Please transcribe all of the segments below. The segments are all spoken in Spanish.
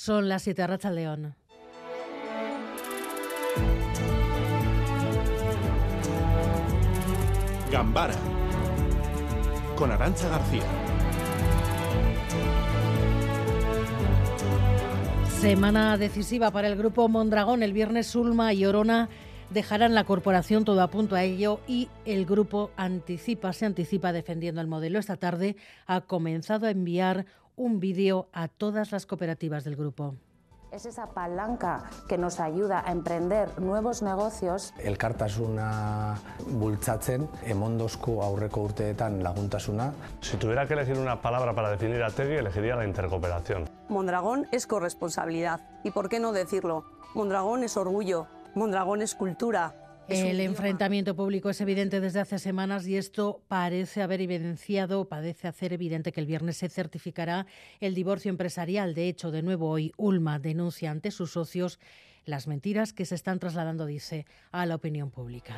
Son las 7 Racha León. Gambara con Arancha García. Semana decisiva para el grupo Mondragón. El viernes Ulma y Orona dejarán la corporación todo a punto a ello y el grupo anticipa, se anticipa defendiendo el modelo. Esta tarde ha comenzado a enviar un vídeo a todas las cooperativas del grupo. Es esa palanca que nos ayuda a emprender nuevos negocios. Elkartasuna bultzatzen, emondosku aurreko urteetan laguntasuna. Si tuviera que elegir una palabra para definir a Tegui, elegiría la intercooperación. Mondragón es corresponsabilidad. ¿Y por qué no decirlo? Mondragón es orgullo, Mondragón es cultura, el enfrentamiento público es evidente desde hace semanas y esto parece haber evidenciado, parece hacer evidente que el viernes se certificará el divorcio empresarial. De hecho, de nuevo hoy Ulma denuncia ante sus socios las mentiras que se están trasladando, dice, a la opinión pública.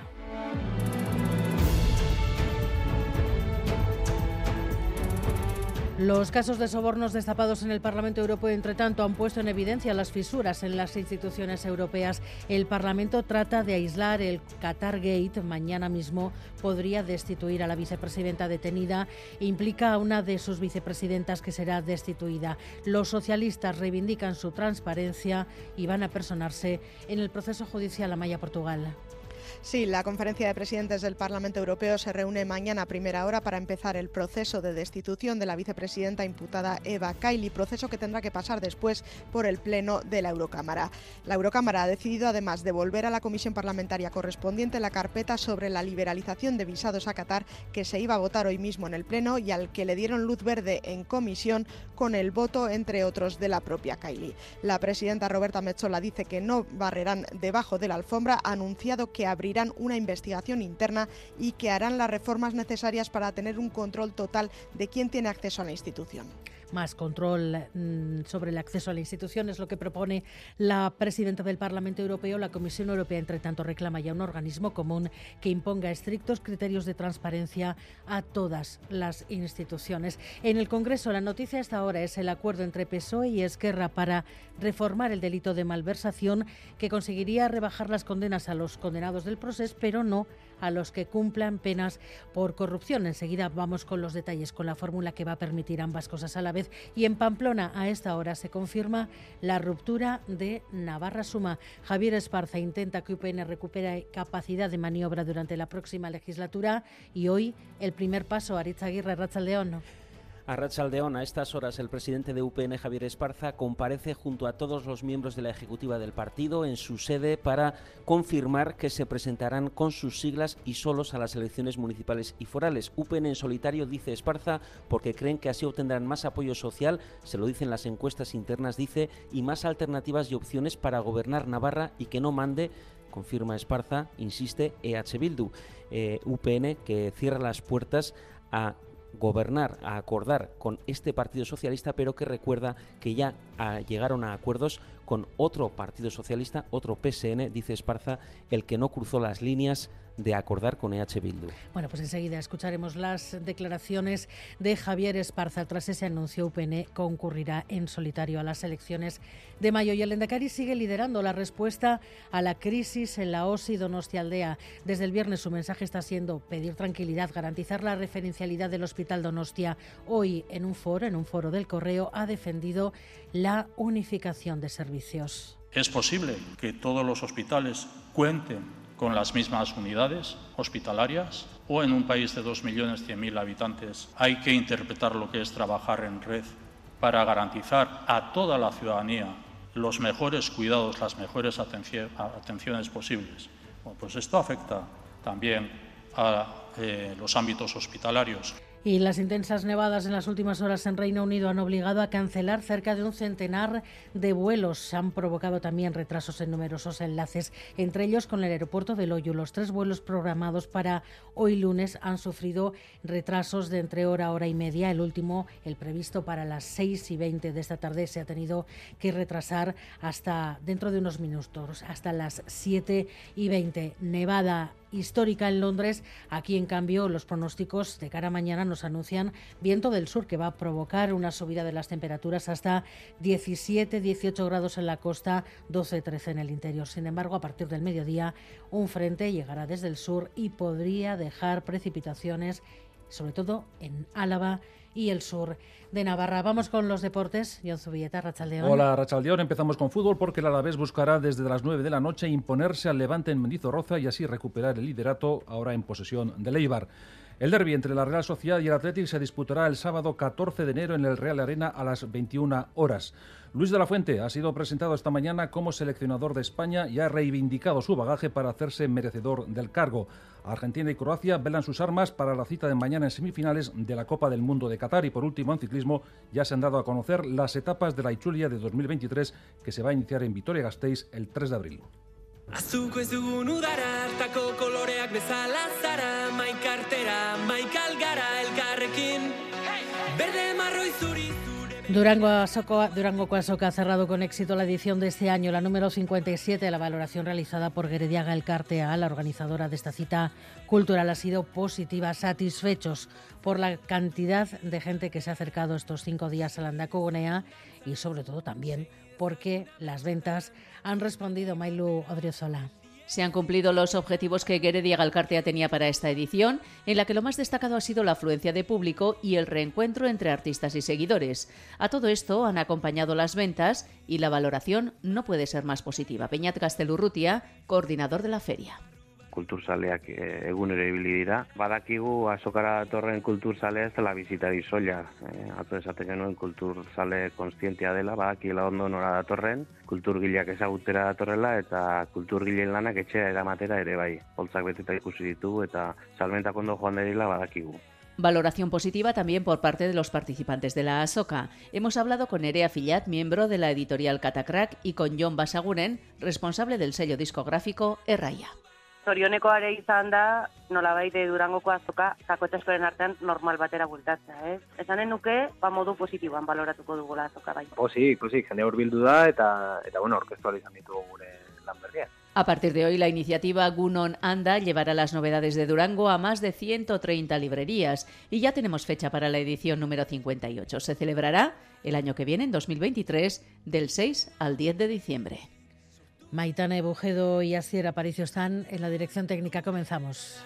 Los casos de sobornos destapados en el Parlamento Europeo, entre tanto, han puesto en evidencia las fisuras en las instituciones europeas. El Parlamento trata de aislar el Qatar Gate. Mañana mismo podría destituir a la vicepresidenta detenida. Implica a una de sus vicepresidentas que será destituida. Los socialistas reivindican su transparencia y van a personarse en el proceso judicial a Maya Portugal. Sí, la conferencia de presidentes del Parlamento Europeo se reúne mañana a primera hora para empezar el proceso de destitución de la vicepresidenta imputada Eva Kaili, proceso que tendrá que pasar después por el Pleno de la Eurocámara. La Eurocámara ha decidido además devolver a la comisión parlamentaria correspondiente la carpeta sobre la liberalización de visados a Qatar que se iba a votar hoy mismo en el Pleno y al que le dieron luz verde en comisión con el voto, entre otros, de la propia Kaili. La presidenta Roberta Metzola dice que no barrerán debajo de la alfombra, ha anunciado que abrirán una investigación interna y que harán las reformas necesarias para tener un control total de quién tiene acceso a la institución más control mm, sobre el acceso a la institución es lo que propone la presidenta del Parlamento Europeo. La Comisión Europea, entre tanto, reclama ya un organismo común que imponga estrictos criterios de transparencia a todas las instituciones. En el Congreso, la noticia hasta ahora es el acuerdo entre PSOE y Esquerra para reformar el delito de malversación que conseguiría rebajar las condenas a los condenados del proceso, pero no a los que cumplan penas por corrupción. Enseguida vamos con los detalles, con la fórmula que va a permitir ambas cosas a la vez. Y en Pamplona, a esta hora, se confirma la ruptura de Navarra Suma. Javier Esparza intenta que UPN recupere capacidad de maniobra durante la próxima legislatura y hoy el primer paso, Aritz Aguirre, León. A Rachaldeón, a estas horas, el presidente de UPN, Javier Esparza, comparece junto a todos los miembros de la ejecutiva del partido en su sede para confirmar que se presentarán con sus siglas y solos a las elecciones municipales y forales. UPN en solitario, dice Esparza, porque creen que así obtendrán más apoyo social, se lo dicen las encuestas internas, dice, y más alternativas y opciones para gobernar Navarra y que no mande confirma Esparza, insiste EH Bildu, UPN que cierra las puertas a gobernar, a acordar con este Partido Socialista, pero que recuerda que ya ah, llegaron a acuerdos con otro Partido Socialista, otro PSN, dice Esparza, el que no cruzó las líneas de acordar con EH Bildu. Bueno, pues enseguida escucharemos las declaraciones de Javier Esparza. Tras ese anuncio, UPN concurrirá en solitario a las elecciones de mayo. Y el Endacari sigue liderando la respuesta a la crisis en la OSI Donostia Aldea. Desde el viernes su mensaje está siendo pedir tranquilidad, garantizar la referencialidad del Hospital Donostia. Hoy, en un foro, en un foro del Correo, ha defendido la unificación de servicios. Es posible que todos los hospitales cuenten con las mismas unidades hospitalarias o en un país de 2.100.000 habitantes hay que interpretar lo que es trabajar en red para garantizar a toda la ciudadanía los mejores cuidados, las mejores atenciones posibles. pues esto afecta también a eh, los ámbitos hospitalarios. Y las intensas nevadas en las últimas horas en Reino Unido han obligado a cancelar cerca de un centenar de vuelos. Se han provocado también retrasos en numerosos enlaces, entre ellos con el aeropuerto de Loyu. Los tres vuelos programados para hoy lunes han sufrido retrasos de entre hora, hora y media. El último, el previsto para las 6 y 20 de esta tarde, se ha tenido que retrasar hasta dentro de unos minutos, hasta las 7 y 20. Nevada histórica en Londres. Aquí, en cambio, los pronósticos de cara a mañana nos anuncian viento del sur que va a provocar una subida de las temperaturas hasta 17-18 grados en la costa, 12-13 en el interior. Sin embargo, a partir del mediodía, un frente llegará desde el sur y podría dejar precipitaciones, sobre todo en Álava y el sur de Navarra. Vamos con los deportes. John Zubieta, Rachaldeón. Hola, Rachaldeón. Empezamos con fútbol porque el Alavés buscará desde las 9 de la noche imponerse al Levante en Mendizorroza y así recuperar el liderato ahora en posesión de Leibar. El derby entre la Real Sociedad y el Athletic se disputará el sábado 14 de enero en el Real Arena a las 21 horas. Luis de la Fuente ha sido presentado esta mañana como seleccionador de España y ha reivindicado su bagaje para hacerse merecedor del cargo. Argentina y Croacia velan sus armas para la cita de mañana en semifinales de la Copa del Mundo de Qatar y por último en ciclismo ya se han dado a conocer las etapas de la Ichulia de 2023 que se va a iniciar en Vitoria-Gasteiz el 3 de abril. Durango Asoco, ha cerrado con éxito la edición de este año, la número 57. La valoración realizada por Gerediaga El Cartea, la organizadora de esta cita cultural, ha sido positiva. Satisfechos por la cantidad de gente que se ha acercado estos cinco días a la Gonea y, sobre todo, también porque las ventas han respondido. Mailu Odriozola. Se han cumplido los objetivos que Gueredia Galcartea tenía para esta edición, en la que lo más destacado ha sido la afluencia de público y el reencuentro entre artistas y seguidores. A todo esto han acompañado las ventas y la valoración no puede ser más positiva. Peñat Castelurrutia, coordinador de la feria. Kulturzaleak eh, egunero ibili dira. Badakigu azokara datorren kulturzalea ez dela bizita dizoia. E, Ato esaten genuen kulturzale konstientia dela, badakiela ondo nora datorren, kulturgileak ezagutera datorrela eta kulturgileen lanak etxea eramatera ere bai. Holtzak beteta ikusi ditugu eta salmentak ondo joan dela badakigu. Valoración positiva también por parte de los participantes de la ASOCA. Hemos hablado con Nerea Fillat, miembro de la editorial Catacrack, y con John Basaguren, responsable del sello discográfico Erraya. Zorioneko are izan da, nola baite durangoko azoka, zakoetazkoren artean normal batera bultatzea, ez? Ezanen nuke, ba modu positiboan baloratuko dugula azoka bai. Posi, posi, jende hor bildu da, eta, eta bueno, orkestual izan ditugu gure lan berdiak. A partir de hoy, la iniciativa Gunon Anda llevará las novedades de Durango a más de 130 librerías y ya tenemos fecha para la edición número 58. Se celebrará el año que viene, en 2023, del 6 al 10 de diciembre. Maitana Bujedo y Asier Aparicio están en la dirección técnica. Comenzamos.